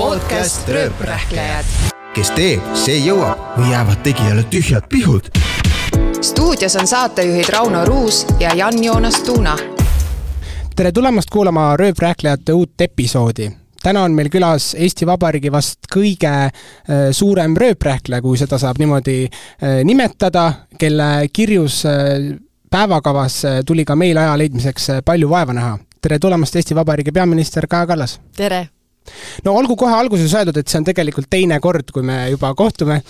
podcast Rööprähklejad. kes teeb, see jõuab või jäävad tegijale tühjad pihud. stuudios on saatejuhid Rauno Ruus ja Jan-Joonas Tuuna. tere tulemast kuulama Rööprähklejate uut episoodi täna on meil külas Eesti Vabariigi vast kõige äh, suurem rööprähkleja, kui seda saab niimoodi äh, nimetada, kelle kirjus äh, päevakavas tuli ka meil aja leidmiseks palju vaeva näha. tere tulemast, Eesti Vabariigi peaminister Kaja Kallas! tere! No olgu kohe alguses öeldud, et see on tegelikult teine kord, kui me juba kohtume.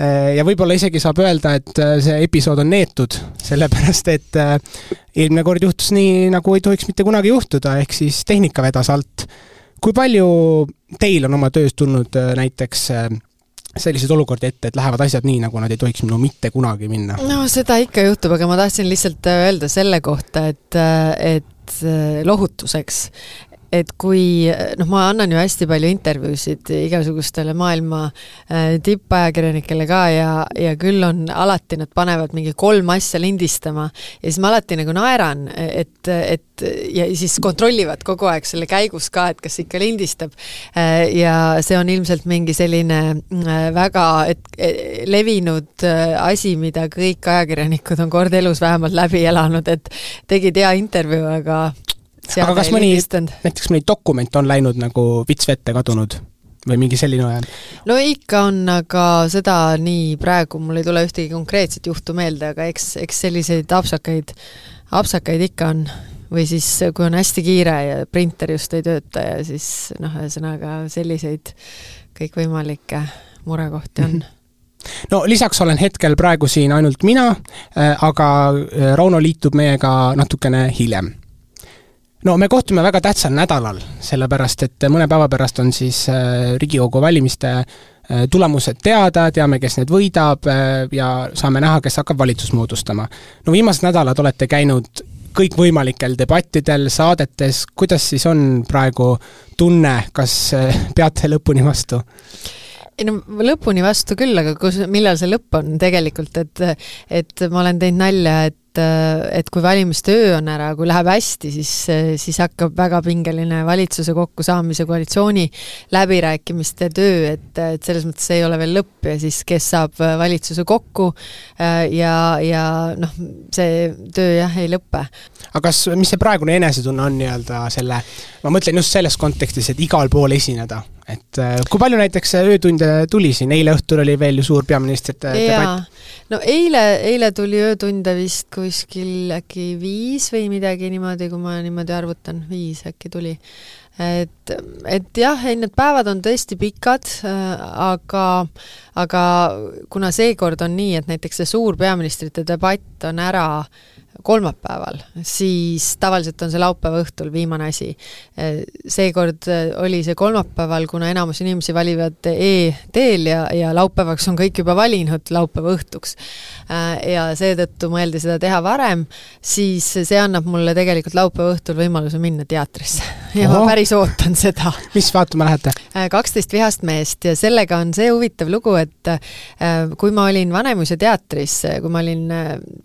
Ja võib-olla isegi saab öelda, et see episood on neetud, sellepärast et eelmine kord juhtus nii, nagu ei tohiks mitte kunagi juhtuda, ehk siis tehnika vedas alt. Kui palju teil on oma töös tulnud äh, näiteks äh, selliseid olukordi ette, et lähevad asjad nii, nagu nad ei tohiks no mitte kunagi minna? no seda ikka juhtub, aga ma tahtsin lihtsalt äh, öelda selle kohta, et, et lohutuseks, et kui noh, ma annan ju hästi palju intervjuusid igasugustele maailma äh, tippajakirjanikele ka ja, ja küll on alati, nad panevad mingi kolm asja lindistama ja siis ma alati nagu naeran, et, et ja siis kontrollivad kogu aeg selle käigus ka, et kas ikka lindistab. Äh, ja see on ilmselt mingi selline äh, väga et, levinud asi, mida kõik ajakirjanikud on kord elus vähemalt läbi elanud, et tegid hea intervjuu, aga aga kas mõni, näiteks mõni dokument on läinud nagu vits vette kadunud? või mingi selline ajal? no ikka on, aga seda nii praegu mul ei tule ühtegi konkreetset juhtu meelde, aga eks, eks selliseid apsakaid, apsakaid ikka on. või siis, kui on hästi kiire ja printer just ei tööta ja siis noh, ühesõnaga selliseid kõikvõimalikke murekohti on no lisaks olen hetkel praegu siin ainult mina, äh, aga äh, Rauno liitub meiega natukene hiljem no me kohtume väga tähtsal nädalal, sellepärast et mõne päeva pärast on siis äh, Riigikogu valimiste äh, tulemused teada, teame, kes need võidab äh, ja saame näha, kes hakkab valitsust moodustama. no viimased nädalad olete käinud kõikvõimalikel debattidel, saadetes, kuidas siis on praegu tunne, kas peate lõpuni vastu? ei no lõpuni vastu küll, aga kus, millal see lõpp on tegelikult, et et ma olen teinud nalja, et et kui valimistöö on ära, kui läheb hästi, siis, siis hakkab väga pingeline valitsuse kokkusaamise, koalitsiooni läbirääkimiste töö, et, et selles mõttes ei ole veel lõpp ja siis kes saab valitsuse kokku ja, ja noh, see töö jah, ei lõpe. aga kas, mis see praegune enesetunne on nii-öelda selle, ma mõtlen just selles kontekstis, et igal pool esineda, et kui palju näiteks öötunde tuli siin, eile õhtul oli veel ju suur peaministrite debatt? no eile, eile tuli öötunde vist kuskil äkki viis või midagi niimoodi, kui ma niimoodi arvutan, viis äkki tuli. et, et jah, ei need päevad on tõesti pikad, äh, aga, aga kuna seekord on nii, et näiteks see suur peaministrite debatt on ära kolmapäeval, siis tavaliselt on see laupäeva õhtul viimane asi. seekord oli see kolmapäeval, kuna enamus inimesi valivad e-teel ja, ja laupäevaks on kõik juba valinud laupäeva õhtuks. ja seetõttu mõeldi seda teha varem, siis see annab mulle tegelikult laupäeva õhtul võimaluse minna teatrisse. ja Oho. ma päris ootan seda. mis vaatama lähete? kaksteist vihast meest ja sellega on see huvitav lugu, et kui ma olin Vanemuise teatris, kui ma olin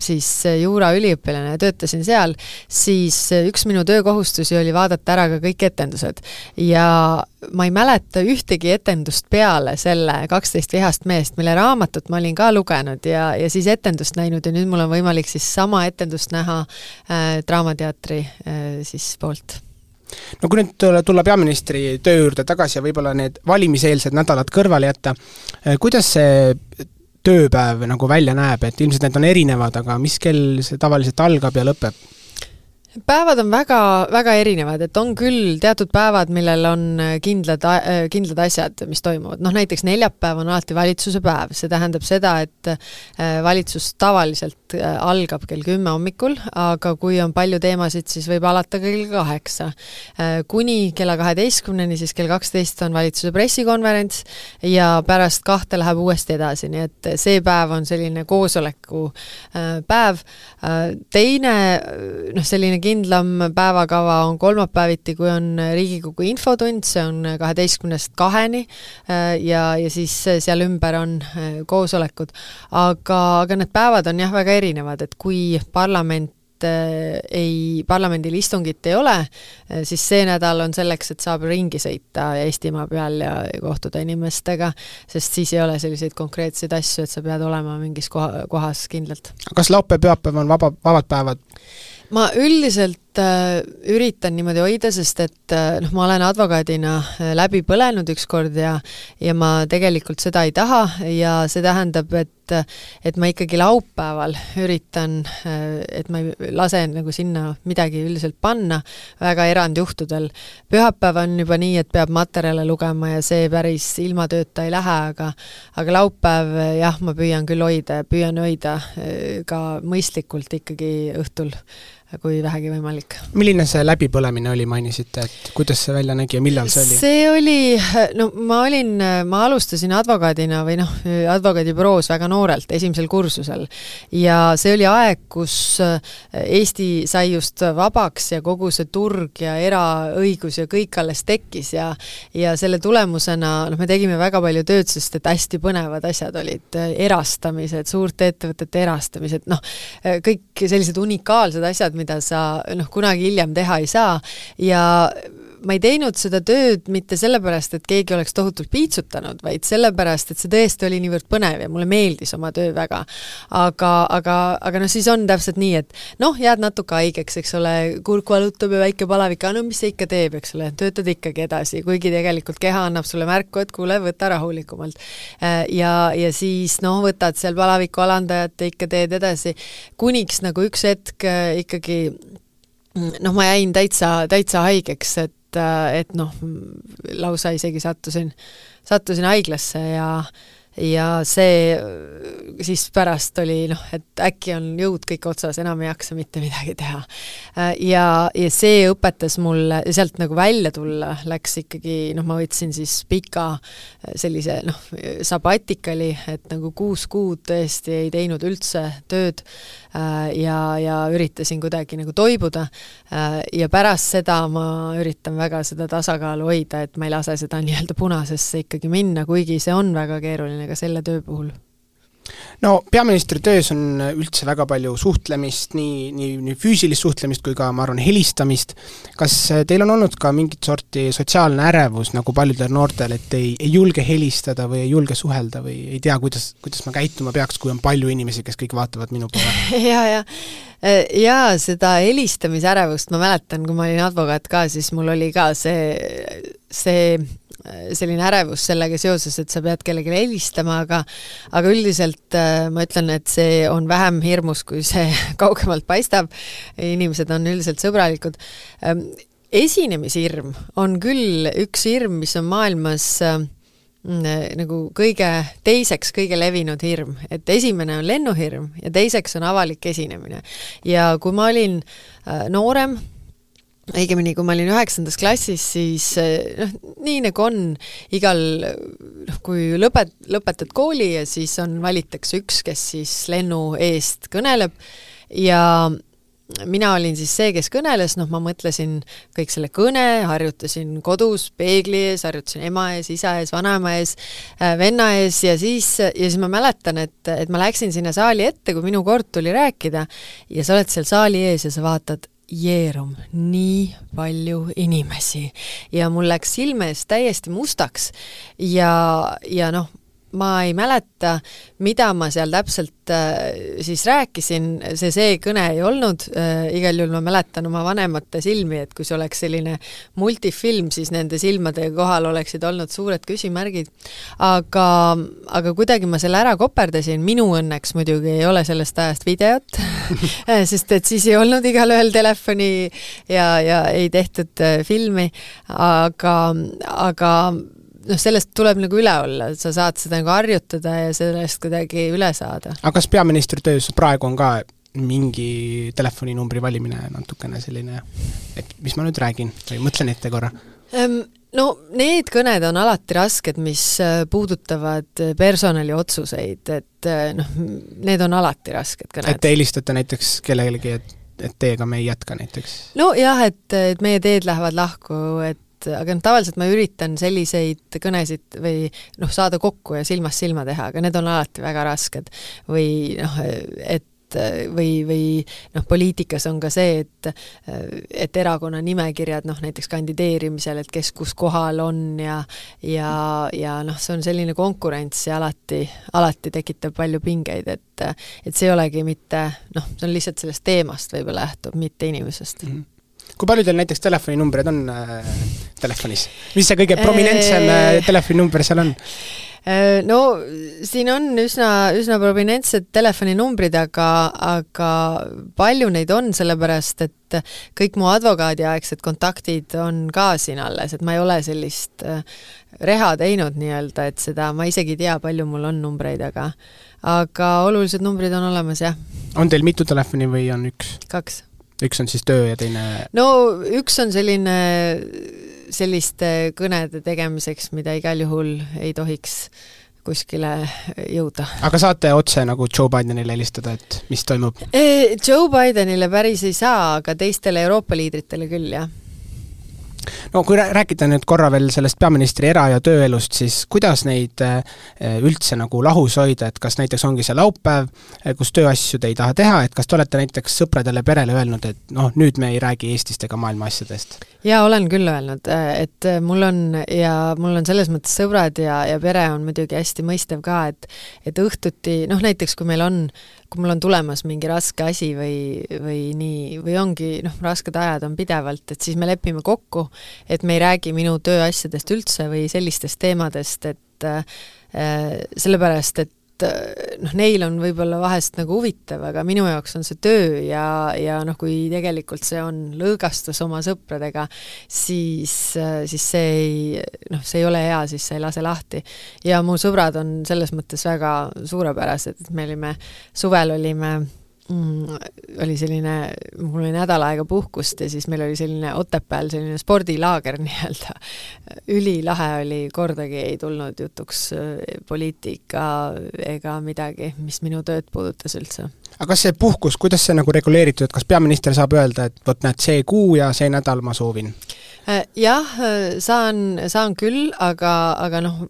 siis juuraüliõpilane, üliõpilane ja töötasin seal, siis üks minu töökohustusi oli vaadata ära ka kõik etendused. ja ma ei mäleta ühtegi etendust peale selle kaksteist vihast meest, mille raamatut ma olin ka lugenud ja, ja siis etendust näinud ja nüüd mul on võimalik siis sama etendust näha äh, Draamateatri äh, siis poolt no kui nüüd tulla peaministri töö juurde tagasi ja võib-olla need valimiseelsed nädalad kõrvale jätta, kuidas see tööpäev nagu välja näeb, et ilmselt need on erinevad, aga mis kell see tavaliselt algab ja lõpeb? päevad on väga, väga erinevad, et on küll teatud päevad, millel on kindlad, kindlad asjad, mis toimuvad, noh näiteks neljapäev on alati valitsuse päev, see tähendab seda, et äh, valitsus tavaliselt äh, algab kell kümme hommikul, aga kui on palju teemasid, siis võib alata kell kaheksa. Äh, kuni kella kaheteistkümneni, siis kell kaksteist on valitsuse pressikonverents ja pärast kahte läheb uuesti edasi, nii et see päev on selline koosoleku päev. teine noh, selline kindlam päevakava on kolmapäeviti, kui on Riigikogu infotund, see on kaheteistkümnest kaheni ja, ja siis seal ümber on koosolekud. aga, aga need päevad on jah, väga erinevad, et kui parlament äh, ei, parlamendil istungit ei ole, äh, siis see nädal on selleks, et saab ringi sõita Eestimaa peal ja kohtuda inimestega, sest siis ei ole selliseid konkreetseid asju, et sa pead olema mingis koha, kohas kindlalt. kas laupäev, pühapäev on vaba, vabad päevad? ma üldiselt üritan niimoodi hoida, sest et äh, noh, ma olen advokaadina äh, läbi põlenud ükskord ja ja ma tegelikult seda ei taha ja see tähendab, et et ma ikkagi laupäeval üritan, äh, et ma ei lase nagu sinna midagi üldiselt panna, väga erandjuhtudel. pühapäev on juba nii, et peab materjale lugema ja see päris ilma tööta ei lähe, aga aga laupäev jah, ma püüan küll hoida ja püüan hoida äh, ka mõistlikult ikkagi õhtul kui vähegi võimalik. milline see läbipõlemine oli, mainisite, et kuidas see välja nägi ja millal see oli? see oli, no ma olin, ma alustasin advokaadina või noh, advokaadibüroos väga noorelt, esimesel kursusel. ja see oli aeg, kus Eesti sai just vabaks ja kogu see turg ja eraõigus ja kõik alles tekkis ja ja selle tulemusena noh, me tegime väga palju tööd, sest et hästi põnevad asjad olid, erastamised, suurte ettevõtete erastamised, noh, kõik sellised unikaalsed asjad, mida sa noh, kunagi hiljem teha ei saa. Ja ma ei teinud seda tööd mitte sellepärast, et keegi oleks tohutult piitsutanud, vaid sellepärast, et see tõesti oli niivõrd põnev ja mulle meeldis oma töö väga. aga, aga, aga noh, siis on täpselt nii, et noh, jääd natuke haigeks, eks ole, kurk valutab ja väike palavik, no mis see ikka teeb, eks ole, töötad ikkagi edasi, kuigi tegelikult keha annab sulle märku, et kuule, võta rahulikumalt. ja, ja siis noh, võtad seal palaviku alandajat ja ikka teed edasi, kuniks nagu üks hetk ikkagi noh, ma jäin täitsa, täitsa haigeks, et et, et noh, lausa isegi sattusin, sattusin haiglasse ja ja see siis pärast oli noh, et äkki on jõud kõik otsas, enam ei jaksa mitte midagi teha. ja, ja see õpetas mulle, sealt nagu välja tulla läks ikkagi, noh, ma võtsin siis pika sellise noh, sabatikali, et nagu kuus kuud tõesti ei teinud üldse tööd Äh, ja, ja üritasin kuidagi nagu toibuda. Äh, ja pärast seda ma üritan väga seda tasakaalu hoida, et ma ei lase seda nii-öelda punasesse ikkagi minna, kuigi see on väga keeruline ka selle töö puhul no peaministri töös on üldse väga palju suhtlemist, nii, nii, nii füüsilist suhtlemist kui ka ma arvan, helistamist. kas teil on olnud ka mingit sorti sotsiaalne ärevus, nagu paljudel noortel, et ei, ei julge helistada või ei julge suhelda või ei tea, kuidas, kuidas ma käituma peaks, kui on palju inimesi, kes kõik vaatavad minu poole? ja, ja jaa, seda helistamisärevust ma mäletan, kui ma olin advokaat ka, siis mul oli ka see, see selline ärevus sellega seoses, et sa pead kellelegi helistama, aga aga üldiselt äh, ma ütlen, et see on vähem hirmus, kui see kaugemalt paistab, inimesed on üldiselt sõbralikud. Ähm, esinemishirm on küll üks hirm, mis on maailmas äh, nagu kõige, teiseks kõige levinud hirm, et esimene on lennuhirm ja teiseks on avalik esinemine. ja kui ma olin äh, noorem, õigemini, kui ma olin üheksandas klassis, siis eh, noh, nii nagu on igal noh, kui lõpet-, lõpetad kooli ja siis on, valitakse üks, kes siis lennu eest kõneleb. Ja mina olin siis see, kes kõneles, noh, ma mõtlesin kõik selle kõne, harjutasin kodus peegli ees, harjutasin ema ees, isa ees, vanaema ees, äh, venna ees ja siis, ja siis ma mäletan, et, et ma läksin sinna saali ette, kui minu kord tuli rääkida ja sa oled seal saali ees ja sa vaatad jeerum nii palju inimesi. Ja mul läks silme ees täiesti mustaks. Ja, ja noh, ma ei mäleta, mida ma seal täpselt äh, siis rääkisin, see see kõne ei olnud äh,, igal juhul ma mäletan oma vanemate silmi, et kui see oleks selline multifilm, siis nende silmade kohal oleksid olnud suured küsimärgid. aga, aga kuidagi ma selle ära koperdasin, minu õnneks muidugi ei ole sellest ajast videot sest et siis ei olnud igalühel telefoni ja, ja ei tehtud äh, filmi, aga, aga noh, sellest tuleb nagu üle olla, et sa saad seda nagu harjutada ja sellest kuidagi üle saada. aga kas peaministri töös praegu on ka mingi telefoninumbri valimine natukene selline, et mis ma nüüd räägin või mõtlen ette korra? no need kõned on alati rasked, mis äh, puudutavad personaliotsuseid, et äh, noh, need on alati rasked kõned. et te helistate näiteks kellelegi, et, et teiega me ei jätka näiteks? nojah, et, et meie teed lähevad lahku, et et aga noh, tavaliselt ma üritan selliseid kõnesid või noh, saada kokku ja silmast silma teha, aga need on alati väga rasked. või noh, et või, või noh, poliitikas on ka see, et et erakonna nimekirjad noh, näiteks kandideerimisel, et kes kus kohal on ja ja, ja noh, see on selline konkurents ja alati, alati tekitab palju pingeid, et et see ei olegi mitte noh, see on lihtsalt sellest teemast võib-olla lähtub, mitte inimesest mm. -hmm kui palju teil näiteks telefoninumbreid on äh, telefonis? mis see kõige prominentsem äh, telefoninumber seal on? Äh, no siin on üsna, üsna prominentsed telefoninumbrid, aga, aga palju neid on, sellepärast et kõik mu advokaadiaegsed kontaktid on ka siin alles, et ma ei ole sellist äh, reha teinud nii-öelda, et seda, ma isegi ei tea, palju mul on numbreid, aga aga olulised numbrid on olemas, jah. on teil mitu telefoni või on üks? kaks üks on siis töö ja teine no üks on selline selliste kõnede tegemiseks, mida igal juhul ei tohiks kuskile jõuda. aga saate otse nagu Joe Bidenile helistada, et mis toimub? Joe Bidenile päris ei saa, aga teistele Euroopa liidritele küll, jah no kui rääkida nüüd korra veel sellest peaministri era- ja tööelust, siis kuidas neid äh, üldse nagu lahus hoida, et kas näiteks ongi see laupäev, äh, kus tööasju te ei taha teha, et kas te olete näiteks sõpradele, perele öelnud, et noh, nüüd me ei räägi Eestist ega maailma asjadest? jaa, olen küll öelnud, äh, et mul on ja mul on selles mõttes sõbrad ja, ja pere on muidugi hästi mõistev ka, et et õhtuti, noh näiteks kui meil on kui mul on tulemas mingi raske asi või, või nii, või ongi noh, rasked ajad on pidevalt, et siis me lepime kokku, et me ei räägi minu tööasjadest üldse või sellistest teemadest, et äh, sellepärast, et noh, neil on võib-olla vahest nagu huvitav, aga minu jaoks on see töö ja, ja noh, kui tegelikult see on lõõgastus oma sõpradega, siis, siis see ei, noh, see ei ole hea, siis sa ei lase lahti. ja mu sõbrad on selles mõttes väga suurepärased, et me olime, suvel olime mm, oli selline, mul oli nädal aega puhkust ja siis meil oli selline Otepääl selline spordilaager nii-öelda. ülilahe oli, kordagi ei tulnud jutuks äh, poliitika ega midagi, mis minu tööd puudutas üldse. Aga kas see puhkus, kuidas see nagu reguleeritud, kas peaminister saab öelda, et vot näed, see kuu ja see nädal ma soovin? Äh, jah, äh, saan, saan küll, aga, aga noh,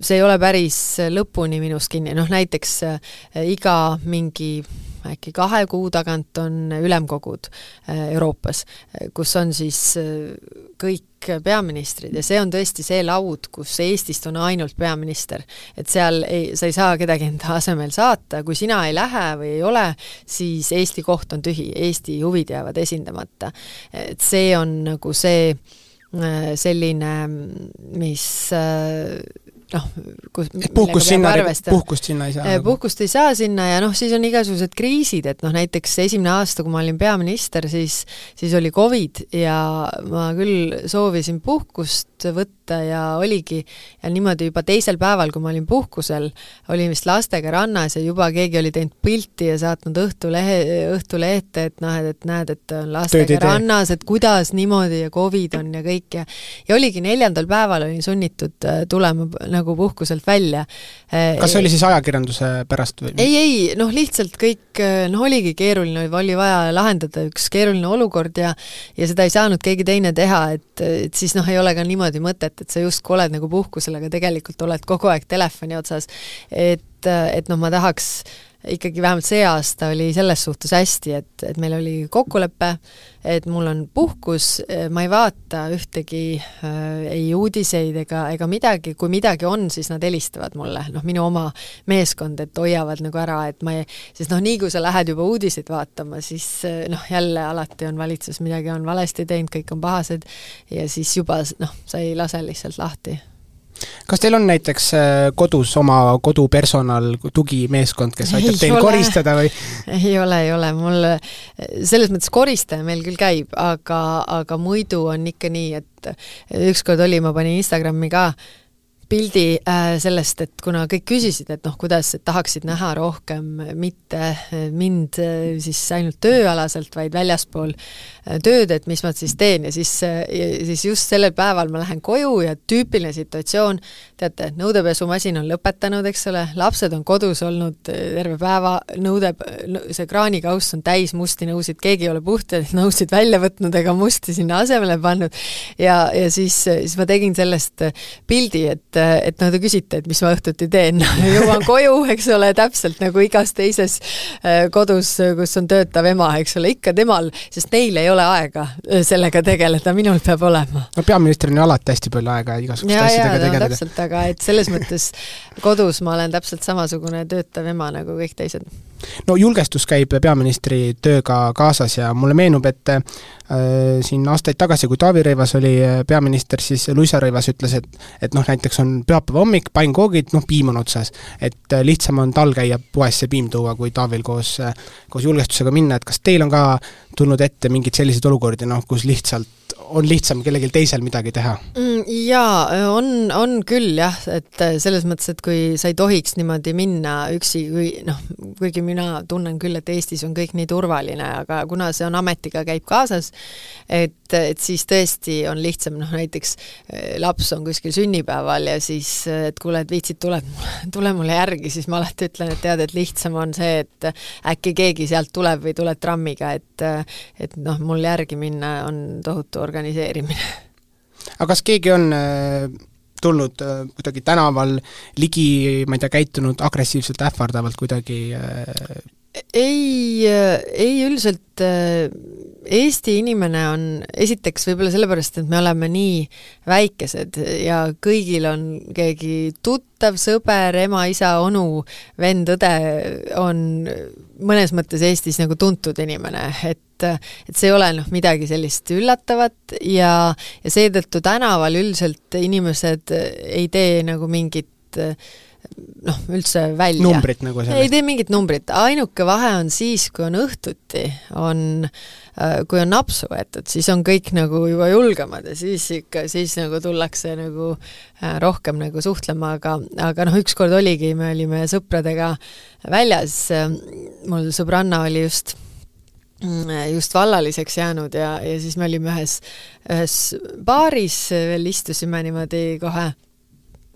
see ei ole päris lõpuni minust kinni, noh näiteks iga mingi äkki kahe kuu tagant on ülemkogud äh, Euroopas, kus on siis äh, kõik peaministrid ja see on tõesti see laud, kus Eestist on ainult peaminister. et seal ei, sa ei saa kedagi enda asemel saata, kui sina ei lähe või ei ole, siis Eesti koht on tühi, Eesti huvid jäävad esindamata. et see on nagu see äh, selline, mis noh, kus puhkust sinna, puhkust sinna ei saa? Nagu. puhkust ei saa sinna ja noh, siis on igasugused kriisid, et noh, näiteks esimene aasta, kui ma olin peaminister, siis siis oli Covid ja ma küll soovisin puhkust võtta ja oligi, ja niimoodi juba teisel päeval, kui ma olin puhkusel, olin vist lastega rannas ja juba keegi oli teinud pilti ja saatnud Õhtulehe, Õhtule ette, et noh, et, et näed, et on lastega rannas, et kuidas niimoodi ja Covid on ja kõik ja ja oligi neljandal päeval olin sunnitud äh, tulema nagu puhkuselt välja. kas see oli siis ajakirjanduse pärast või? ei, ei, noh lihtsalt kõik, noh oligi keeruline, oli vaja lahendada üks keeruline olukord ja ja seda ei saanud keegi teine teha, et, et siis noh, ei ole ka niimoodi mõtet, et sa justkui oled nagu puhkusel, aga tegelikult oled kogu aeg telefoni otsas. et, et noh, ma tahaks ikkagi vähemalt see aasta oli selles suhtes hästi, et, et meil oli kokkulepe, et mul on puhkus, ma ei vaata ühtegi äh, ei uudiseid ega, ega midagi, kui midagi on, siis nad helistavad mulle, noh, minu oma meeskond, et hoiavad nagu ära, et ma ei, sest noh, nii kui sa lähed juba uudiseid vaatama, siis äh, noh, jälle alati on valitsus midagi on valesti teinud, kõik on pahased ja siis juba noh, sa ei lase lihtsalt lahti kas teil on näiteks äh, kodus oma kodupersonal, tugimeeskond, kes aitab ei teil ole. koristada või? ei ole, ei ole, mul selles mõttes koristaja meil küll käib, aga, aga muidu on ikka nii, et ükskord oli, ma panin Instagrami ka äh, pildi äh, sellest, et kuna kõik küsisid, et noh, kuidas, et tahaksid näha rohkem mitte äh, mind äh, siis ainult tööalaselt, vaid väljaspool tööd, et mis ma siis teen. Ja siis, siis just sellel päeval ma lähen koju ja tüüpiline situatsioon, teate, nõudepesumasin on lõpetanud, eks ole, lapsed on kodus olnud terve päeva, nõude, see kraanikauss on täis musti nõusid, keegi ei ole puhtaid nõusid välja võtnud ega musti sinna asemele pannud. Ja, ja siis, siis ma tegin sellest pildi, et et no te küsite, et mis ma õhtuti teen jõuan koju, eks ole, täpselt nagu igas teises äh, kodus, kus on töötav ema, eks ole, ikka temal, sest neil ei ole aega äh, sellega tegeleda, minul peab olema. no peaministril on alati hästi palju aega igasuguste asjadega no, tegeleda. täpselt, aga et selles mõttes kodus ma olen täpselt samasugune töötav ema nagu kõik teised no julgestus käib peaministri tööga kaasas ja mulle meenub, et äh, siin aastaid tagasi, kui Taavi Rõivas oli äh, peaminister, siis Luisa Rõivas ütles, et et noh, näiteks on pühapäeva hommik, pannkoogid, noh, piim on otsas. et äh, lihtsam on tal käia poes see piim tuua, kui Taavil koos koos julgestusega minna, et kas teil on ka tulnud ette mingeid selliseid olukordi, noh, kus lihtsalt on lihtsam kellelgi teisel midagi teha mm,? Jaa, on, on küll jah, et selles mõttes, et kui sa ei tohiks niimoodi minna üksi, kui noh, kuigi mina tunnen küll, et Eestis on kõik nii turvaline, aga kuna see on ametiga, käib kaasas, et, et siis tõesti on lihtsam, noh näiteks eh, laps on kuskil sünnipäeval ja siis, et kuule, et viitsid, tule, tule mulle järgi, siis ma alati ütlen, et tead, et lihtsam on see, et äkki keegi sealt tuleb või tuled trammiga, et et noh, mul järgi minna on tohutu organisatsioon organiseerimine. aga kas keegi on äh, tulnud äh, kuidagi tänaval ligi, ma ei tea, käitunud agressiivselt, ähvardavalt kuidagi äh, ei, ei üldiselt Eesti inimene on esiteks võib-olla sellepärast, et me oleme nii väikesed ja kõigil on keegi tuttav, sõber, ema, isa, onu, vend, õde on mõnes mõttes Eestis nagu tuntud inimene, et et see ei ole noh, midagi sellist üllatavat ja, ja seetõttu tänaval üldiselt inimesed ei tee nagu mingit noh, üldse välja. numbrit nagu sellest? ei tee mingit numbrit, ainuke vahe on siis, kui on õhtuti, on kui on napsu võetud, siis on kõik nagu juba julgemad ja siis ikka, siis nagu tullakse nagu äh, rohkem nagu suhtlema, aga, aga noh, ükskord oligi, me olime sõpradega väljas, äh, mul sõbranna oli just just vallaliseks jäänud ja, ja siis me olime ühes, ühes baaris, veel istusime niimoodi kohe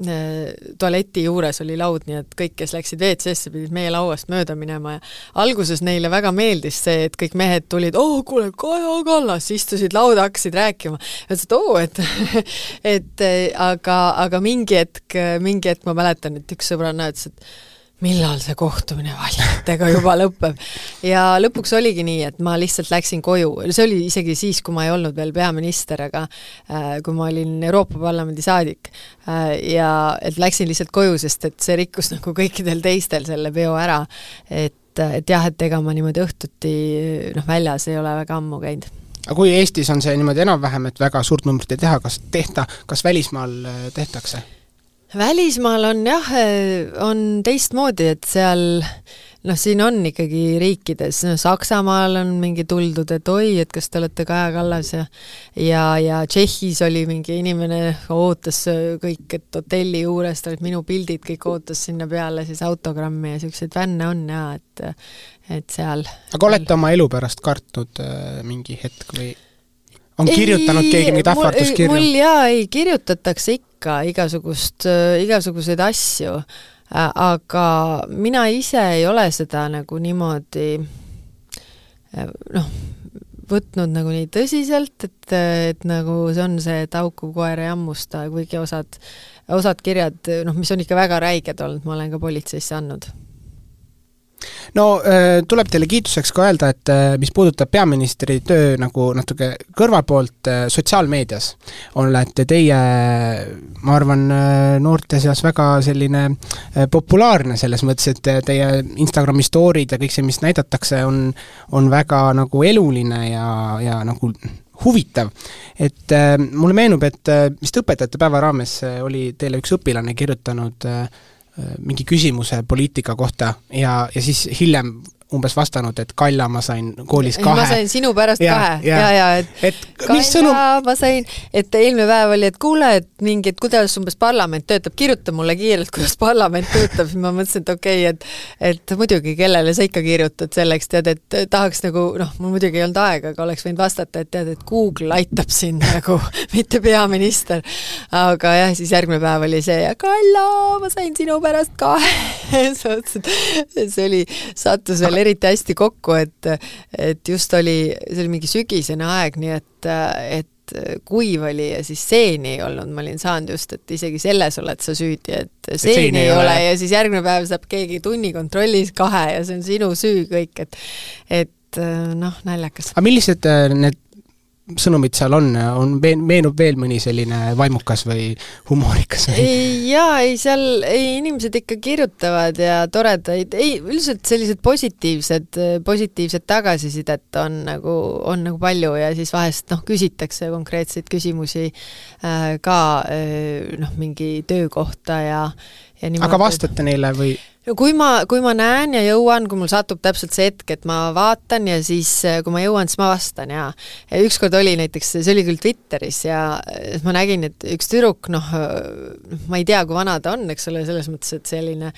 Äh, tualeti juures oli laud, nii et kõik, kes läksid WC-sse, pidid meie lauast mööda minema ja alguses neile väga meeldis see, et kõik mehed tulid, oo oh, kuule, Kaja Kallas, istusid lauda, hakkasid rääkima. ütlesid, oo, et et aga, aga mingi hetk, mingi hetk ma mäletan, et üks sõbranna ütles, et millal see kohtumine valijatega juba lõpeb. ja lõpuks oligi nii, et ma lihtsalt läksin koju, see oli isegi siis, kui ma ei olnud veel peaminister, aga äh, kui ma olin Euroopa Parlamendi saadik äh, ja et läksin lihtsalt koju, sest et see rikkus nagu kõikidel teistel selle peo ära. et, et jah, et ega ma niimoodi õhtuti noh, väljas ei ole väga ammu käinud aga kui Eestis on see niimoodi enam-vähem, et väga suurt numbrit ei teha, kas tehta, kas välismaal äh, tehtakse? Välismaal on jah, on teistmoodi, et seal noh, siin on ikkagi riikides, no Saksamaal on mingi tuldud, et oi, et kas te olete Kaja Kallas ja ja, ja Tšehhis oli mingi inimene, ootas kõik, et hotelli juurest olid minu pildid, kõik ootas sinna peale siis autogrammi ja niisuguseid fänne on jaa, et et seal aga olete oma elu pärast kartnud äh, mingi hetk või on kirjutanud ei, keegi mingeid ähvarduskirju? mul jaa, ei, kirjutatakse ikka igasugust, igasuguseid asju, aga mina ise ei ole seda nagu niimoodi noh, võtnud nagu nii tõsiselt, et, et nagu see on see, et auku koer ei hammusta, kuigi osad, osad kirjad, noh, mis on ikka väga räiged olnud, ma olen ka politseisse andnud no äh, tuleb teile kiituseks ka öelda, et äh, mis puudutab peaministri töö nagu natuke kõrvalpoolt äh, sotsiaalmeedias, olete teie, ma arvan, noorte seas väga selline populaarne selles mõttes, et teie Instagrami story'd ja kõik see, mis näidatakse, on, on väga nagu eluline ja, ja nagu huvitav. et mulle meenub, et vist õpetajate päeva raames oli teile üks õpilane kirjutanud äh, mingi küsimuse poliitika kohta ja, ja siis hiljem umbes vastanud, et Kalja ma sain koolis kahe. ma sain sinu pärast ja, kahe ja, ja, ja et, et Kalja sõnum... ma sain, et eelmine päev oli, et kuule, et mingi, et kuidas umbes parlament töötab, kirjuta mulle kiirelt, kuidas parlament töötab, siis ma mõtlesin, et okei okay,, et et muidugi, kellele sa ikka kirjutad selleks, tead, et tahaks nagu noh, mul muidugi ei olnud aega, aga oleks võinud vastata, et tead, et Google aitab sind nagu, mitte peaminister. aga jah, siis järgmine päev oli see ja Kalja, ma sain sinu pärast kahe ma mõtlesin, et see oli, sattus veel veel eriti hästi kokku, et et just oli, see oli mingi sügisene aeg, nii et, et kuiv oli ja siis seeni ei olnud, ma olin saanud just, et isegi selles oled sa süüdi, et seeni, seeni ei ole, ole ja siis järgmine päev saab keegi tunnikontrollis kahe ja see on sinu süü kõik, et et noh, naljakas. aga millised need sõnumid seal on, on, meenub veel mõni selline vaimukas või humoorikas või? jaa, ei seal, ei inimesed ikka kirjutavad ja toredaid, ei üldiselt sellised positiivsed, positiivset tagasisidet on nagu, on nagu palju ja siis vahest noh, küsitakse konkreetseid küsimusi äh, ka äh, noh, mingi töö kohta ja ja niimoodi. aga vastate neile või? Kui ma, kui ma näen ja jõuan, kui mul satub täpselt see hetk, et ma vaatan ja siis, eh, kui ma jõuan, siis ma vastan ja ükskord oli näiteks, see oli küll Twitteris ja eh, ma nägin, et üks tüdruk, noh, eh, ma ei tea, kui vana ta on, eks ole, selles mõttes, et selline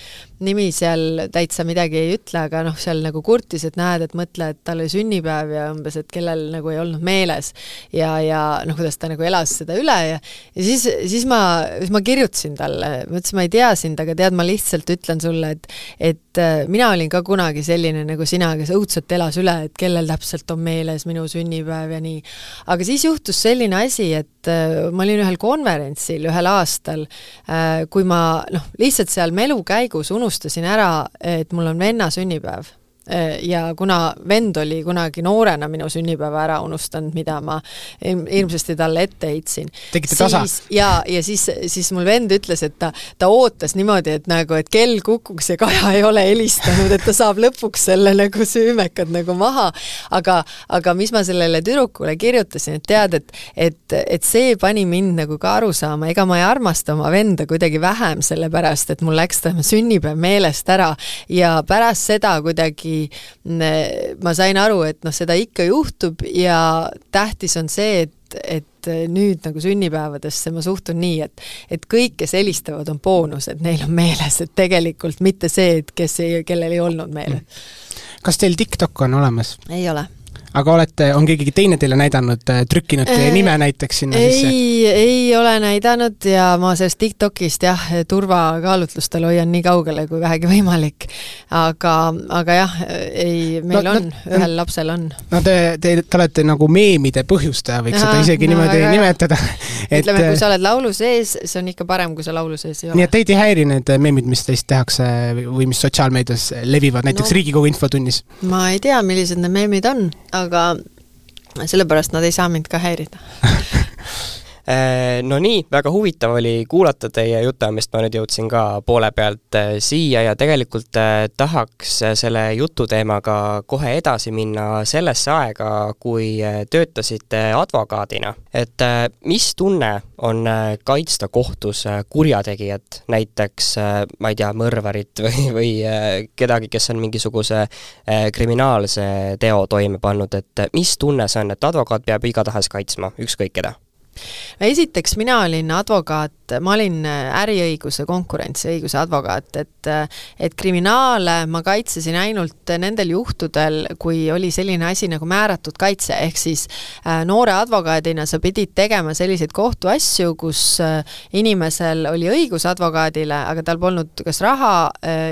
nimi seal täitsa midagi ei ütle, aga noh, seal nagu kurtis, et näed, et mõtle, et tal oli sünnipäev ja umbes, et kellel nagu ei olnud meeles. Ja, ja noh, kuidas ta nagu elas seda üle ja ja siis, siis ma, siis ma kirjutasin talle, ma ütlesin, ma ei tea sind, aga tead, ma lihtsalt ütlen sulle, et et, et äh, mina olin ka kunagi selline nagu sina, kes õudselt elas üle, et kellel täpselt on meeles minu sünnipäev ja nii. aga siis juhtus selline asi, et äh, ma olin ühel konverentsil ühel aastal, äh, kui ma noh, lihtsalt seal melu käigus unustasin ära, et mul on venna sünnipäev ja kuna vend oli kunagi noorena minu sünnipäeva ära unustanud, mida ma hirmsasti talle ette heitsin. tegite tasa? ja, ja siis, siis mul vend ütles, et ta, ta ootas niimoodi, et nagu, et kell kukuks ja Kaja ei ole helistanud, et ta saab lõpuks selle nagu süümekad nagu maha. aga, aga mis ma sellele tüdrukule kirjutasin, et tead, et, et, et see pani mind nagu ka aru saama, ega ma ei armasta oma venda kuidagi vähem, sellepärast et mul läks tema sünnipäev meelest ära ja pärast seda kuidagi kuidagi ma sain aru, et noh, seda ikka juhtub ja tähtis on see, et, et nüüd nagu sünnipäevadesse ma suhtun nii, et et kõik, kes helistavad, on boonus, et neil on meeles, et tegelikult mitte see, et kes ei, kellel ei olnud meeles. kas teil TikTok on olemas? ei ole aga olete, on keegi teine teile näidanud, äh, trükkinud teie äh, nime näiteks sinna ei, sisse? ei, ei ole näidanud ja ma sellest TikTokist jah, turvakaalutlustel hoian nii kaugele kui vähegi võimalik. aga, aga jah, ei, meil no, on no,, ühel lapsel on. no te, te, te olete nagu meemide põhjustaja, võiks Aha, seda isegi no, niimoodi aga, nimetada et ütleme, kui sa oled laulu sees, see on ikka parem, kui sa laulu sees ei ole. nii et teid ei häiri need meemid, mis teist tehakse või mis sotsiaalmeedias levivad, näiteks no, Riigikogu infotunnis? ma ei tea, millised need meemid on, aga sellepärast nad ei saa mind ka häirida No nii, väga huvitav oli kuulata teie jutuajamist, ma nüüd jõudsin ka poole pealt äh, siia ja tegelikult äh, tahaks selle jututeemaga kohe edasi minna sellesse aega, kui töötasite advokaadina. et mis tunne on kaitsta kohtus kurjategijat, näiteks ma ei tea, mõrvarit või, või kedagi, kes on mingisuguse kriminaalse teo toime pannud, et mis tunne see on, et advokaat peab igatahes kaitsma ükskõik keda? Esiteks, mina olin advokaat, ma olin äh, äriõiguse, konkurentsiõiguse advokaat, et äh, et kriminaale ma kaitsesin ainult nendel juhtudel, kui oli selline asi nagu määratud kaitse, ehk siis äh, noore advokaadina sa pidid tegema selliseid kohtuasju, kus inimesel oli õigus advokaadile, aga tal polnud kas raha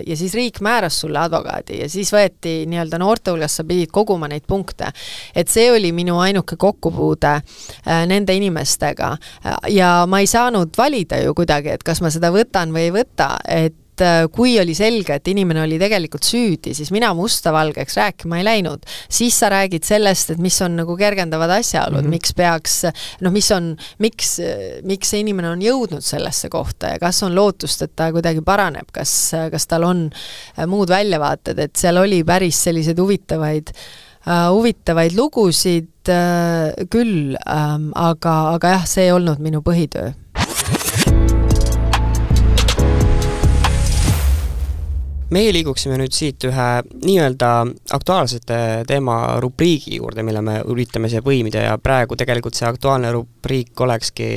ja siis riik määras sulle advokaadi ja siis võeti nii-öelda noorte hulgas, sa pidid koguma neid punkte. et see oli minu ainuke kokkupuude nende inimestega ja ma ei saanud valida ju kuidagi, et kas ma seda võtan või ei võta, et äh, kui oli selge, et inimene oli tegelikult süüdi, siis mina mustavalgeks rääkima ei läinud. siis sa räägid sellest, et mis on nagu kergendavad asjaolud mm, -hmm. miks peaks, noh, mis on, miks, miks see inimene on jõudnud sellesse kohta ja kas on lootust, et ta kuidagi paraneb, kas, kas tal on äh, muud väljavaated, et seal oli päris selliseid huvitavaid uh, huvitavaid lugusid uh, küll um,, aga, aga jah, see ei olnud minu põhitöö meie liiguksime nüüd siit ühe nii-öelda aktuaalsete teema rubriigi juurde, mille me üritame siia põimida ja praegu tegelikult see aktuaalne rubriik olekski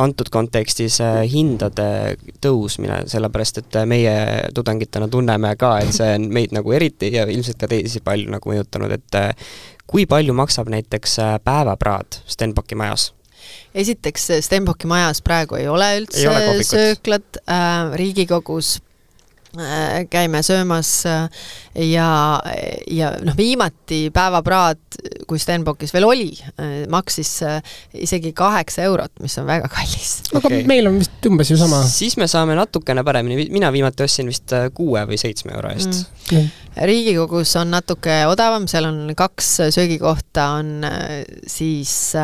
antud kontekstis äh, hindade tõusmine, sellepärast et äh, meie tudengitena tunneme ka, et see on meid nagu eriti ja ilmselt ka teisi palju nagu mõjutanud, et äh, kui palju maksab näiteks päevapraad Stenbocki majas? esiteks, Stenbocki majas praegu ei ole üldse ei ole sööklat äh,, Riigikogus käime söömas äh, ja, ja noh, viimati päevapraad, kui Stenbockis veel oli, äh, maksis isegi kaheksa eurot, mis on väga kallis. aga okay. meil on vist umbes ju sama. siis me saame natukene paremini, mina viimati ostsin vist kuue või seitsme euro eest mm.. riigikogus on natuke odavam, seal on kaks söögikohta, on siis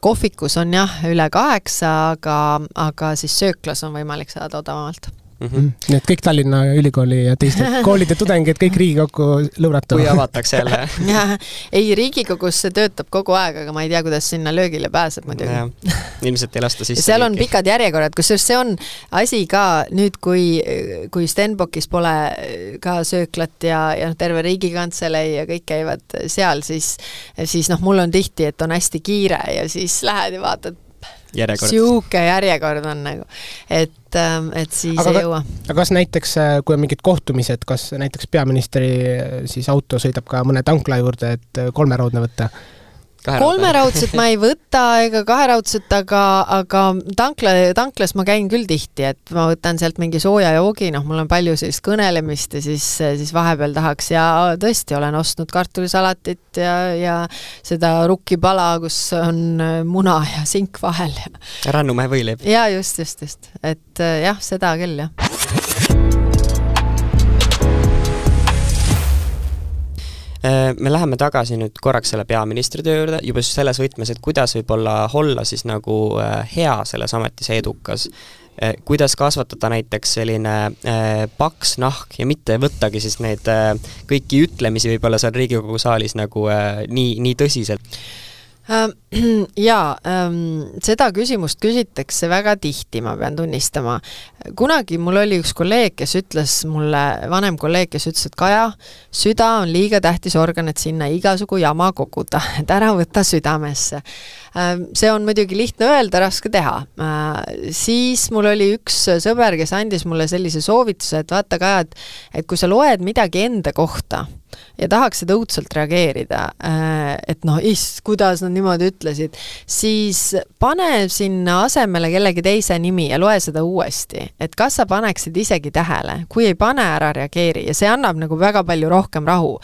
kohvikus on jah, üle kaheksa, aga, aga siis sööklas on võimalik saada odavamalt mm. -hmm. nii et kõik Tallinna Ülikooli ja teiste koolide tudengid kõik Riigikokku lõunatama. kui avatakse jälle ei, Riigikogus see töötab kogu aeg, aga ma ei tea, kuidas sinna löögile pääseb muidugi. ilmselt ei lasta sisse. seal on riiki. pikad järjekorrad, kusjuures see on asi ka nüüd, kui, kui Stenbockis pole ka sööklat ja, ja noh, terve Riigikantselei ja kõik käivad seal, siis, siis noh, mul on tihti, et on hästi kiire ja siis lähed ja vaatad järjekord. sihuke järjekord on nagu, et, ähm, et siis aga, ei jõua. aga kas näiteks, äh, kui on mingid kohtumised, kas näiteks peaministri äh, siis auto sõidab ka mõne tankla juurde, et äh, kolmeraudne võtta? Kolmeraudset ma ei võta ega kaheraudset, aga, aga tankla, tanklas ma käin küll tihti, et ma võtan sealt mingi sooja joogi, noh, mul on palju sellist kõnelemist ja siis, siis vahepeal tahaks ja tõesti olen ostnud kartulisalatit ja, ja seda rukkipala, kus on muna ja sink vahel. Rannumäe võileib. jaa, just, just, just, et jah, seda küll, jah me läheme tagasi nüüd korraks selle peaministri töö juurde, juba just selles võtmes, et kuidas võib-olla olla siis nagu äh, hea selles ametis ja edukas. Äh, kuidas kasvatada näiteks selline paks nahk ja mitte võttagi siis neid kõiki ütlemisi võib-olla seal Riigikogu saalis nagu nii, nii tõsiselt jaa, ähm, seda küsimust küsitakse väga tihti, ma pean tunnistama. kunagi mul oli üks kolleeg, kes ütles mulle, vanem kolleeg, kes ütles, et Kaja, süda on liiga tähtis organ, et sinna igasugu jama koguda, et ära võta südamesse. Ähm, see on muidugi lihtne öelda, raske teha. Äh, siis mul oli üks sõber, kes andis mulle sellise soovituse, et vaata, Kaja, et et kui sa loed midagi enda kohta, ja tahaksid õudselt reageerida, äh, et noh, iss, kuidas nad niimoodi ütlesid, siis pane sinna asemele kellegi teise nimi ja loe seda uuesti. et kas sa paneksid isegi tähele, kui ei pane, ära reageeri ja see annab nagu väga palju rohkem rahu.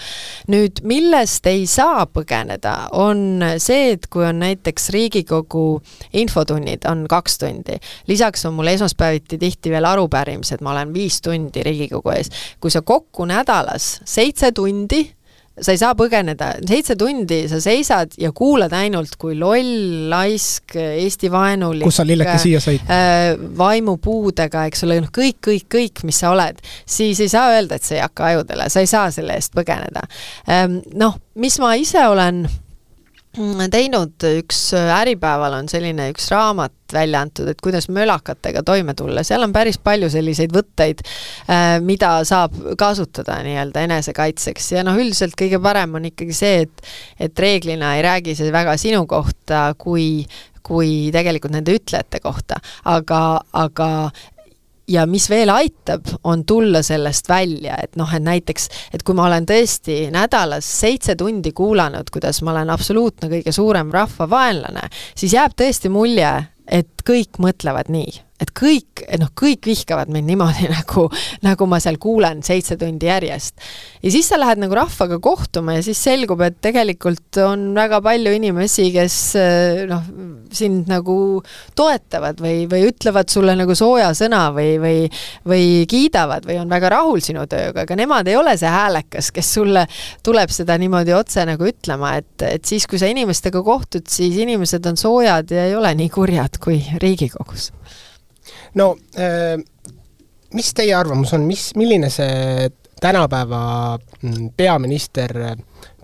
nüüd, millest ei saa põgeneda, on see, et kui on näiteks Riigikogu infotunnid, on kaks tundi, lisaks on mul esmaspäeviti tihti veel arupärimised, ma olen viis tundi Riigikogu ees, kui sa kokku nädalas seitse tundi tundi, sa ei saa põgeneda, seitse tundi sa seisad ja kuulad ainult, kui loll, laisk, Eesti-vaenulik kus sa lilleke siia said äh,? vaimupuudega, eks ole, noh kõik, kõik, kõik, mis sa oled, siis ei saa öelda, et see ei hakka ajudele, sa ei saa selle eest põgeneda ähm,. Noh, mis ma ise olen teinud, üks äh, Äripäeval on selline üks raamat välja antud, et kuidas mölakatega toime tulla, seal on päris palju selliseid võtteid, äh, mida saab kasutada nii-öelda enesekaitseks. Ja noh, üldiselt kõige parem on ikkagi see, et et reeglina ei räägi see väga sinu kohta, kui kui tegelikult nende ütlejate kohta, aga, aga ja mis veel aitab, on tulla sellest välja, et noh, et näiteks, et kui ma olen tõesti nädalas seitse tundi kuulanud, kuidas ma olen absoluutne kõige suurem rahvavaenlane, siis jääb tõesti mulje, et kõik mõtlevad nii et kõik, noh, kõik vihkavad mind niimoodi, nagu, nagu ma seal kuulen seitse tundi järjest. ja siis sa lähed nagu rahvaga kohtuma ja siis selgub, et tegelikult on väga palju inimesi, kes noh, sind nagu toetavad või, või ütlevad sulle nagu sooja sõna või, või, või kiidavad või on väga rahul sinu tööga, aga nemad ei ole see häälekas, kes sulle tuleb seda niimoodi otse nagu ütlema, et, et siis, kui sa inimestega kohtud, siis inimesed on soojad ja ei ole nii kurjad kui Riigikogus? No äh, mis teie arvamus on, mis, milline see tänapäeva mm, peaminister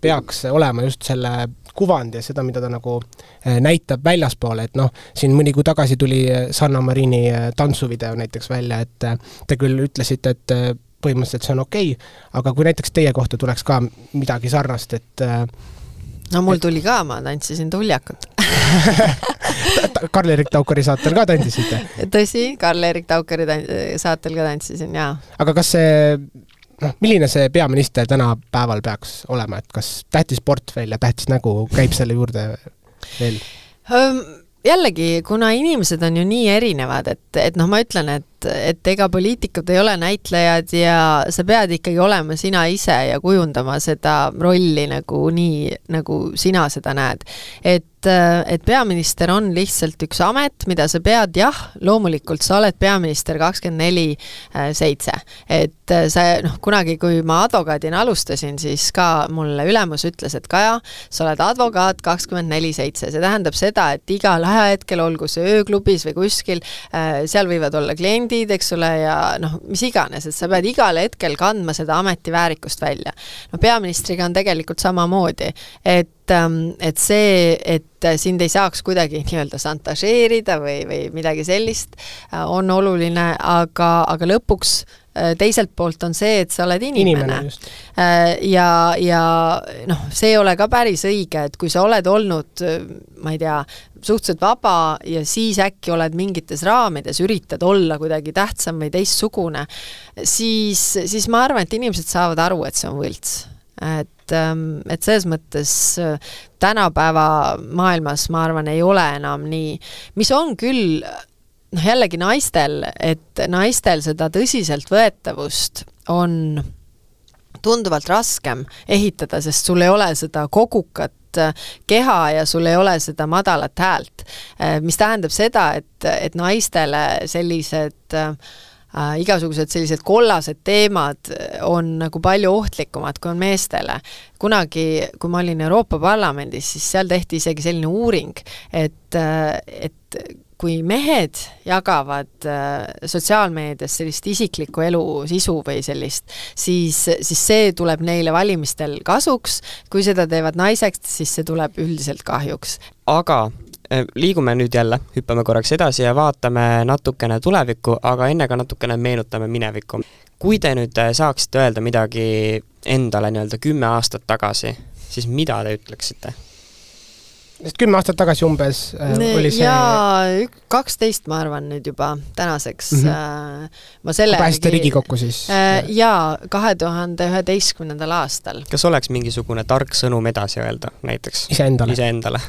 peaks olema just selle kuvand ja seda, mida ta nagu äh, näitab väljaspoole, et noh, siin mõni kuu tagasi tuli Sanna Marini äh, tantsuvideo näiteks välja, et te küll ütlesite, et põhimõtteliselt see on okei okay,, aga kui näiteks teie kohta tuleks ka midagi sarnast, et no mul tuli ka, ma tantsisin tuljakut Karl-Erik Taukari saatel ka tantsisite? tõsi, Karl-Erik Taukari saatel ka tantsisin, jaa. aga kas see noh, milline see peaminister tänapäeval peaks olema, et kas tähtis portfell ja tähtis nägu käib selle juurde veel? jällegi, kuna inimesed on ju nii erinevad, et, et noh, ma ütlen, et et ega poliitikud ei ole näitlejad ja sa pead ikkagi olema sina ise ja kujundama seda rolli nagu nii, nagu sina seda näed. et et, et peaminister on lihtsalt üks amet, mida sa pead, jah, loomulikult sa oled peaminister kakskümmend neli äh, seitse. et äh, see noh, kunagi, kui ma advokaadina alustasin, siis ka mulle ülemus ütles, et Kaja, sa oled advokaat kakskümmend neli seitse, see tähendab seda, et igal ajahetkel, olgu see ööklubis või kuskil, äh, seal võivad olla kliendid, eks ole, ja noh, mis iganes, et sa pead igal hetkel kandma seda ameti väärikust välja. no peaministriga on tegelikult samamoodi, et Ähm, et see, et sind ei saaks kuidagi nii-öelda šantažeerida või, või midagi sellist, äh, on oluline, aga, aga lõpuks äh, teiselt poolt on see, et sa oled inimene, inimene. Äh, ja, ja noh, see ei ole ka päris õige, et kui sa oled olnud, ma ei tea, suhteliselt vaba ja siis äkki oled mingites raamides, üritad olla kuidagi tähtsam või teistsugune, siis, siis ma arvan, et inimesed saavad aru, et see on võlts. Et, ähm, et selles mõttes äh, tänapäeva maailmas ma arvan, ei ole enam nii, mis on küll noh, jällegi naistel, et naistel seda tõsiseltvõetavust on tunduvalt raskem ehitada, sest sul ei ole seda kogukat äh, keha ja sul ei ole seda madalat häält. Äh, mis tähendab seda, et, et naistele sellised äh, äh, igasugused sellised kollased teemad on nagu palju ohtlikumad, kui on meestele. kunagi, kui ma olin Euroopa Parlamendis, siis seal tehti isegi selline uuring, et, et kui mehed jagavad äh, sotsiaalmeedias sellist isikliku elu sisu või sellist, siis, siis see tuleb neile valimistel kasuks, kui seda teevad naiseks, siis see tuleb üldiselt kahjuks. aga Äh, liigume nüüd jälle, hüppame korraks edasi ja vaatame natukene tulevikku, aga enne ka natukene meenutame minevikku. kui te nüüd äh, saaksite öelda midagi endale nii-öelda kümme aastat tagasi, siis mida te ütleksite? Sest kümme aastat tagasi umbes äh, nee, oli see jaa, kaksteist ma arvan nüüd juba tänaseks mm. -hmm. ma selle pääsite Riigikokku siis äh,? jaa, kahe tuhande üheteistkümnendal aastal. kas oleks mingisugune tark sõnum edasi öelda näiteks? iseendale? iseendale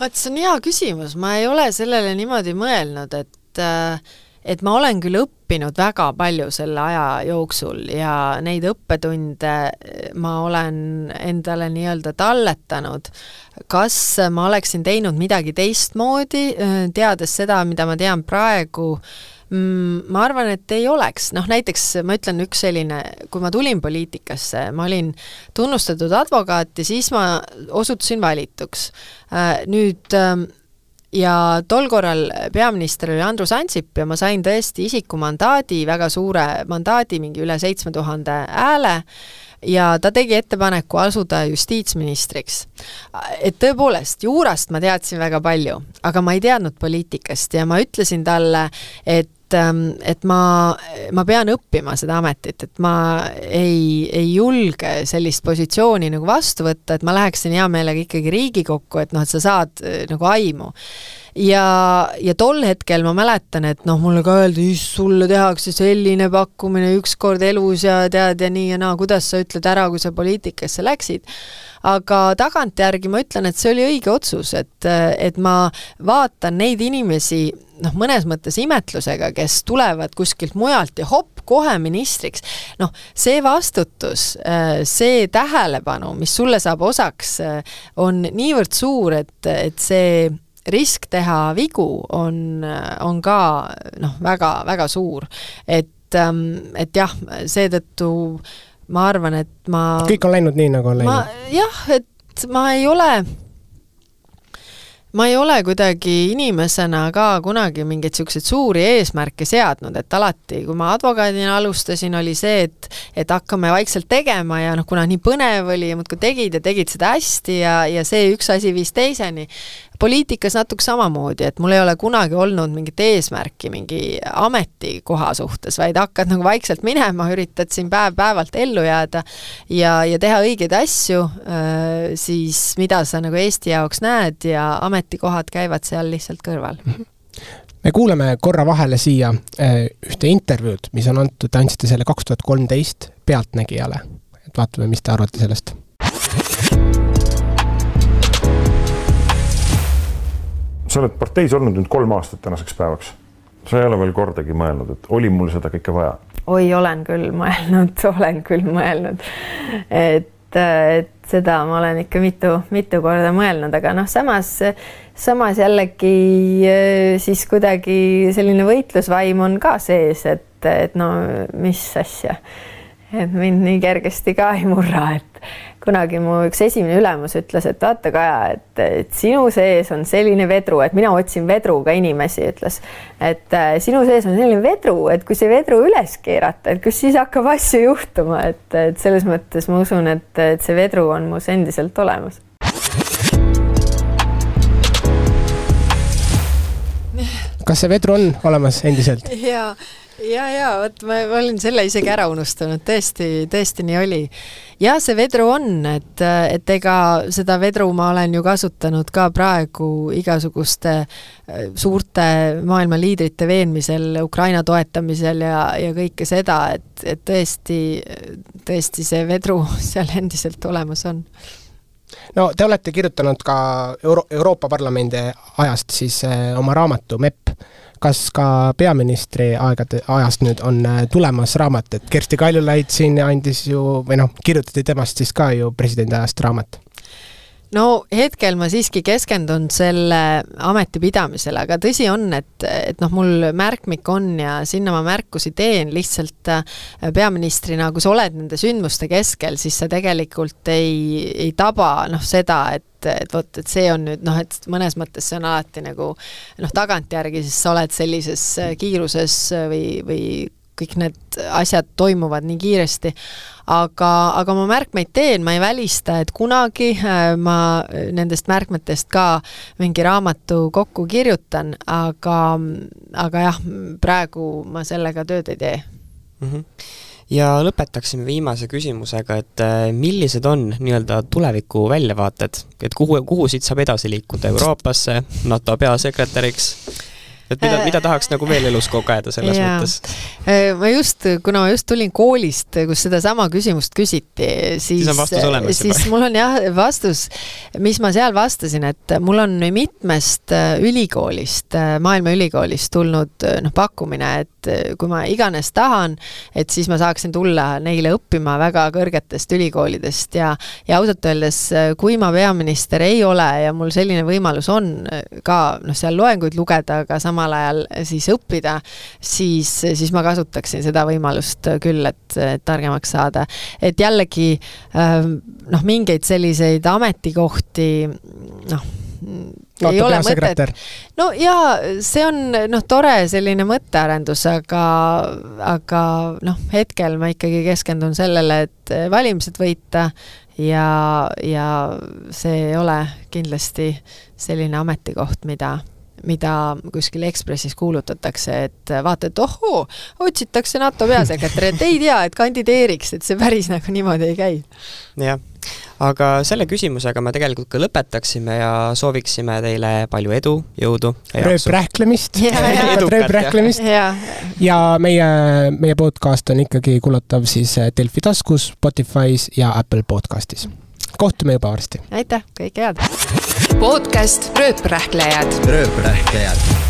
vot see on hea küsimus, ma ei ole sellele niimoodi mõelnud, et äh, et ma olen küll õppinud väga palju selle aja jooksul ja neid õppetunde ma olen endale nii-öelda talletanud. kas ma oleksin teinud midagi teistmoodi, teades seda, mida ma tean praegu, mm, ma arvan, et ei oleks, noh näiteks ma ütlen üks selline, kui ma tulin poliitikasse, ma olin tunnustatud advokaat ja siis ma osutusin valituks. Äh, nüüd ähm, ja tol korral peaminister oli Andrus Ansip ja ma sain tõesti isikumandaadi, väga suure mandaadi, mingi üle seitsme tuhande hääle, ja ta tegi ettepaneku asuda justiitsministriks. et tõepoolest, juurast ma teadsin väga palju, aga ma ei teadnud poliitikast ja ma ütlesin talle, et et, ähm, et ma, ma pean õppima seda ametit, et ma ei, ei julge sellist positsiooni nagu vastu võtta, et ma läheksin hea meelega ikkagi Riigikokku, et noh, et sa saad äh, nagu aimu. Ja, ja tol hetkel ma mäletan, et noh, mulle ka öeldi, sulle tehakse selline pakkumine ükskord elus ja tead ja nii ja naa, kuidas sa ütled ära, kui sa poliitikasse läksid aga tagantjärgi ma ütlen, et see oli õige otsus, et, et ma vaatan neid inimesi noh, mõnes mõttes imetlusega, kes tulevad kuskilt mujalt ja hopp, kohe ministriks, noh, see vastutus, see tähelepanu, mis sulle saab osaks, on niivõrd suur, et, et see risk teha vigu on, on ka noh, väga, väga suur. et, et jah, seetõttu ma arvan, et ma kõik on läinud nii, nagu on läinud? jah, et ma ei ole ma ei ole kuidagi inimesena ka kunagi mingeid niisuguseid suuri eesmärke seadnud, et alati, kui ma advokaadina alustasin, oli see, et et hakkame vaikselt tegema ja noh, kuna nii põnev oli ja muudkui tegid ja tegid seda hästi ja, ja see üks asi viis teiseni, poliitikas natuke samamoodi, et mul ei ole kunagi olnud mingit eesmärki mingi ametikoha suhtes, vaid hakkad nagu vaikselt minema, üritad siin päev-päevalt ellu jääda ja, ja teha õigeid asju, siis mida sa nagu Eesti jaoks näed ja ametikohad käivad seal lihtsalt kõrval me kuulame korra vahele siia ühte intervjuud, mis on antud, te andsite selle kaks tuhat kolmteist Pealtnägijale. et vaatame, mis te arvate sellest sa oled parteis olnud nüüd kolm aastat tänaseks päevaks. sa ei ole veel kordagi mõelnud, et oli mul seda kõike vaja? oi, olen küll mõelnud, olen küll mõelnud, et, et seda ma olen ikka mitu, mitu korda mõelnud, aga noh, samas, samas jällegi siis kuidagi selline võitlusvaim on ka sees, et, et no mis asja, et mind nii kergesti ka ei murra, et kunagi mu üks esimene ülemus ütles, et vaata, Kaja, et, et sinu sees on selline vedru, et mina otsin vedruga inimesi, ütles, et äh, sinu sees on selline vedru, et kui see vedru üles keerata, et kus siis hakkab asju juhtuma, et, et selles mõttes ma usun, et, et see vedru on mus endiselt olemas. kas see vedru on olemas endiselt? jaa ja, ja vot ma, ma olin selle isegi ära unustanud, tõesti, tõesti nii oli. ja see vedru on, et, et ega seda vedru ma olen ju kasutanud ka praegu igasuguste äh, suurte maailma liidrite veenmisel, Ukraina toetamisel ja, ja kõike seda, et, et tõesti, tõesti see vedru seal endiselt olemas on no te olete kirjutanud ka Euro-, Euroopa Parlamendi ajast siis äh, oma raamatu MEP kas ka peaministri aegade, ajast nüüd on äh, tulemas raamat, et Kersti Kaljulaid siin andis ju, või noh, kirjutati temast siis ka ju presidendi ajast raamat no hetkel ma siiski keskendun selle ameti pidamisele, aga tõsi on, et, et noh, mul märkmik on ja sinna ma märkusi teen, lihtsalt äh, peaministrina, kui sa oled nende sündmuste keskel, siis sa tegelikult ei, ei taba noh, seda, et et vot, et see on nüüd noh, et mõnes mõttes see on alati nagu noh, tagantjärgi siis sa oled sellises äh, kiiruses või, või kõik need asjad toimuvad nii kiiresti, aga, aga ma märkmeid teen, ma ei välista, et kunagi äh, ma nendest märkmetest ka mingi raamatu kokku kirjutan, aga, aga jah, praegu ma sellega tööd ei tee mm. -hmm ja lõpetaksime viimase küsimusega, et äh, millised on nii-öelda tuleviku väljavaated, et kuhu, kuhu siit saab edasi liikuda, Euroopasse, NATO peasekretäriks? Et mida, mida tahaks nagu veel elus kogeda selles ja. mõttes? Äh, ma just, kuna ma just tulin koolist, kus sedasama küsimust küsiti, siis, siis olemas siis mul on jah vastus, mis ma seal vastasin, et mul on mitmest ülikoolist, maailma ülikoolist tulnud noh, pakkumine, et kui ma iganes tahan, et siis ma saaksin tulla neile õppima väga kõrgetest ülikoolidest ja, ja ausalt öeldes, kui ma peaminister ei ole ja mul selline võimalus on ka noh, seal loenguid lugeda, aga samas samal ajal siis õppida, siis, siis ma kasutaksin seda võimalust küll, et, et targemaks saada. et jällegi ähm, noh, mingeid selliseid ametikohti noh, ei ole mõtet. no jaa, see on noh, tore selline mõttearendus, aga, aga noh, hetkel ma ikkagi keskendun sellele, et valimised võita ja, ja see ei ole kindlasti selline ametikoht, mida mida kuskil Ekspressis kuulutatakse, et vaata, et ohoo, otsitakse NATO peasekretäri, et ei tea, et kandideeriks, et see päris nagu niimoodi ei käi. jah, aga selle küsimusega me tegelikult ka lõpetaksime ja sooviksime teile palju edu, jõudu. rööprähklemist, rööprähklemist ja, ja meie, meie podcast on ikkagi kuulatav siis Delfi taskus, Spotify's ja Apple podcastis kohtume juba varsti. aitäh, kõike head! Podcast Rööprähklejad. rööprähklejad